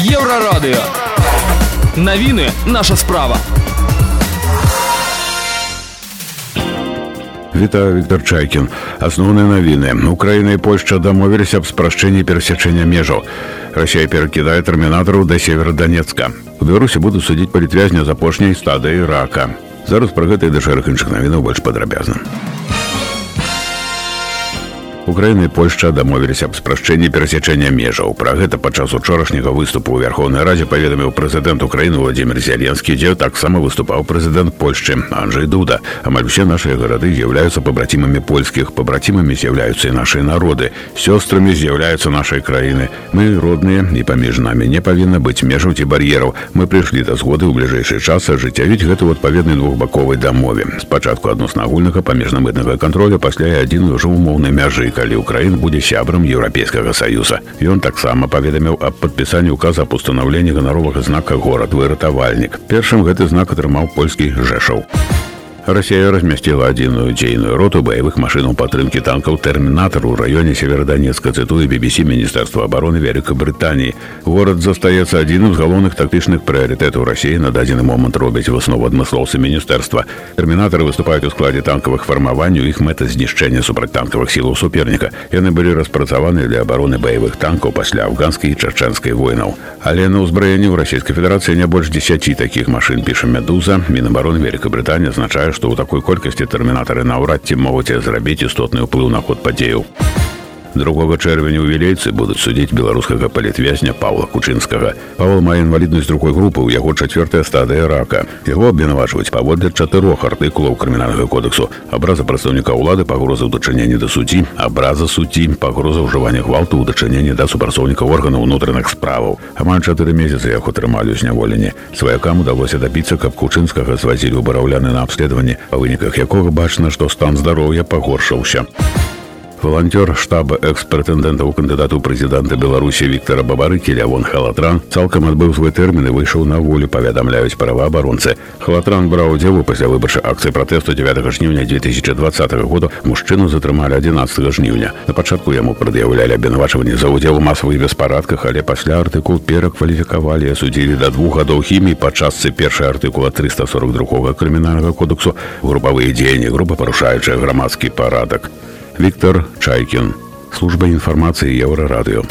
Еўрарадыё. Навіны наша справа. Вітаю Віктор Чайкін. Асноўныя навіны. Украіна і Польшча дамовіліся аб спрашчэнні перасячэння межаў. Расія перакідае тэрмінатараў да северадонецка. У Беларусі будуць судзіць палітвязня з апошняй стадыі рака. Зараз пра гэта і да шэраг іншых навінаў больш падрабязна. Украіна і Польшча дамовіліся аб спрашчэнні перасячэння межаў. Пра гэта падчас учорашняга выступу ў Верховнай радзе паведаміў прэзідэнт Украіны Владимир Зяленскі, дзе таксама выступаў прэзідэнт Польшчы Анджей Дуда. Амаль усе нашыя гарады з'яўляюцца пабрацімамі польскіх, пабрацімамі з'яўляюцца і нашыя народы. Сёстрамі з'яўляюцца нашай краіны. Мы родныя і паміж намі не павінна быць межаў ці бар'ераў. Мы прыйшлі да згоды ў бліжэйшы час ажыццявіць гэта ў адпаведнай двухбаковай дамове. Спачатку адносна агульнага памежна-мытнага кантролю, пасля і адзін ужо умоўнай мяжы калі ўкраін будзе сябрам еўрапейскага саюза ён таксама паведаміў аб падпісанні указа аб устанаўленні ганаровага знака горад выратавальнік першым гэты знак атрымаў польскі жэшаў Расія размясціла адзіную дзейную роту баявых машынаў падтрымкі танкаў тэрмінатар у раёне севераданецка цытуе BBC міністэрства обороны Вялікай Брытаніі. Горад застаецца адзіным з галоўных тактычных прыярытэтаў рассіі на дадзены момант робяць выснову адмыслоўцы міністэрства. Тэрмінатары выступаюць у складзе танкавых фармаванняў іх мэта знішчэння супрацьтанкавых сілаў суперніка. Яны былі распрацаваны для абароны баявых танкаў пасля афганскай і чачэнскай войнаў. Але на ўзбраенні ў расійскай федэрацыі не больш 10 такіх машын піша медуза мінабароны Вялікай Брытаніі азначае што ў такой колькасці тэрмінатары наўрад ці могуць зрабіць істотны ўплыў на ход падзеяў. Другога чэрвеня ў вілейцы будуць судзіць беларускага палітвязня Павла Кучынскага. Павал мае інваліднасць другой групы, у яго чацвёртая стадыя рака. Яго абвінавачваюць паводле чатырох артыкулаў крымінальнага кодексу. Абраза прадстаўніка ўлады пагроза ў дачыненні да суддзі, абраза суддзі, пагроза ўжывання гвалту ў дачыненні да супрацоўніка органаў унутраных справаў. Амаль чатыры месяцы яго атрымалі ў зняволенні. Сваякам удалося дабіцца, каб Кучынскага звазілі ў бараўляны на абследаванні, па выніках якога бачна, што стан здароўя пагоршыўся. Валанцёр штаба экс-прэтэндэнта ў кандыдату прэзідэнта Беларусі Віктора Бабарыкі Лявон Халатран цалкам адбыў свой тэрмін і выйшаў на волю паведамляюць праваабаронцы. Халатран браў удзел у пасля выбарчай акцыі пратэсту 9 жніўня 2020 года мужчыну затрымалі 11 жніўня. На пачатку яму прад'яўлялі абвінавачванні за ўдзел у масавых беспарадках, але пасля артыкул перакваліфікавалі і асудзілі да двух гадоў хіміі па частцы першай артыкула 342 крымінальнага кодексу групавыя дзеянні група парушаючая грамадскі парадак. Віктор Чайкін, служба інфармацыі еўрарадыё.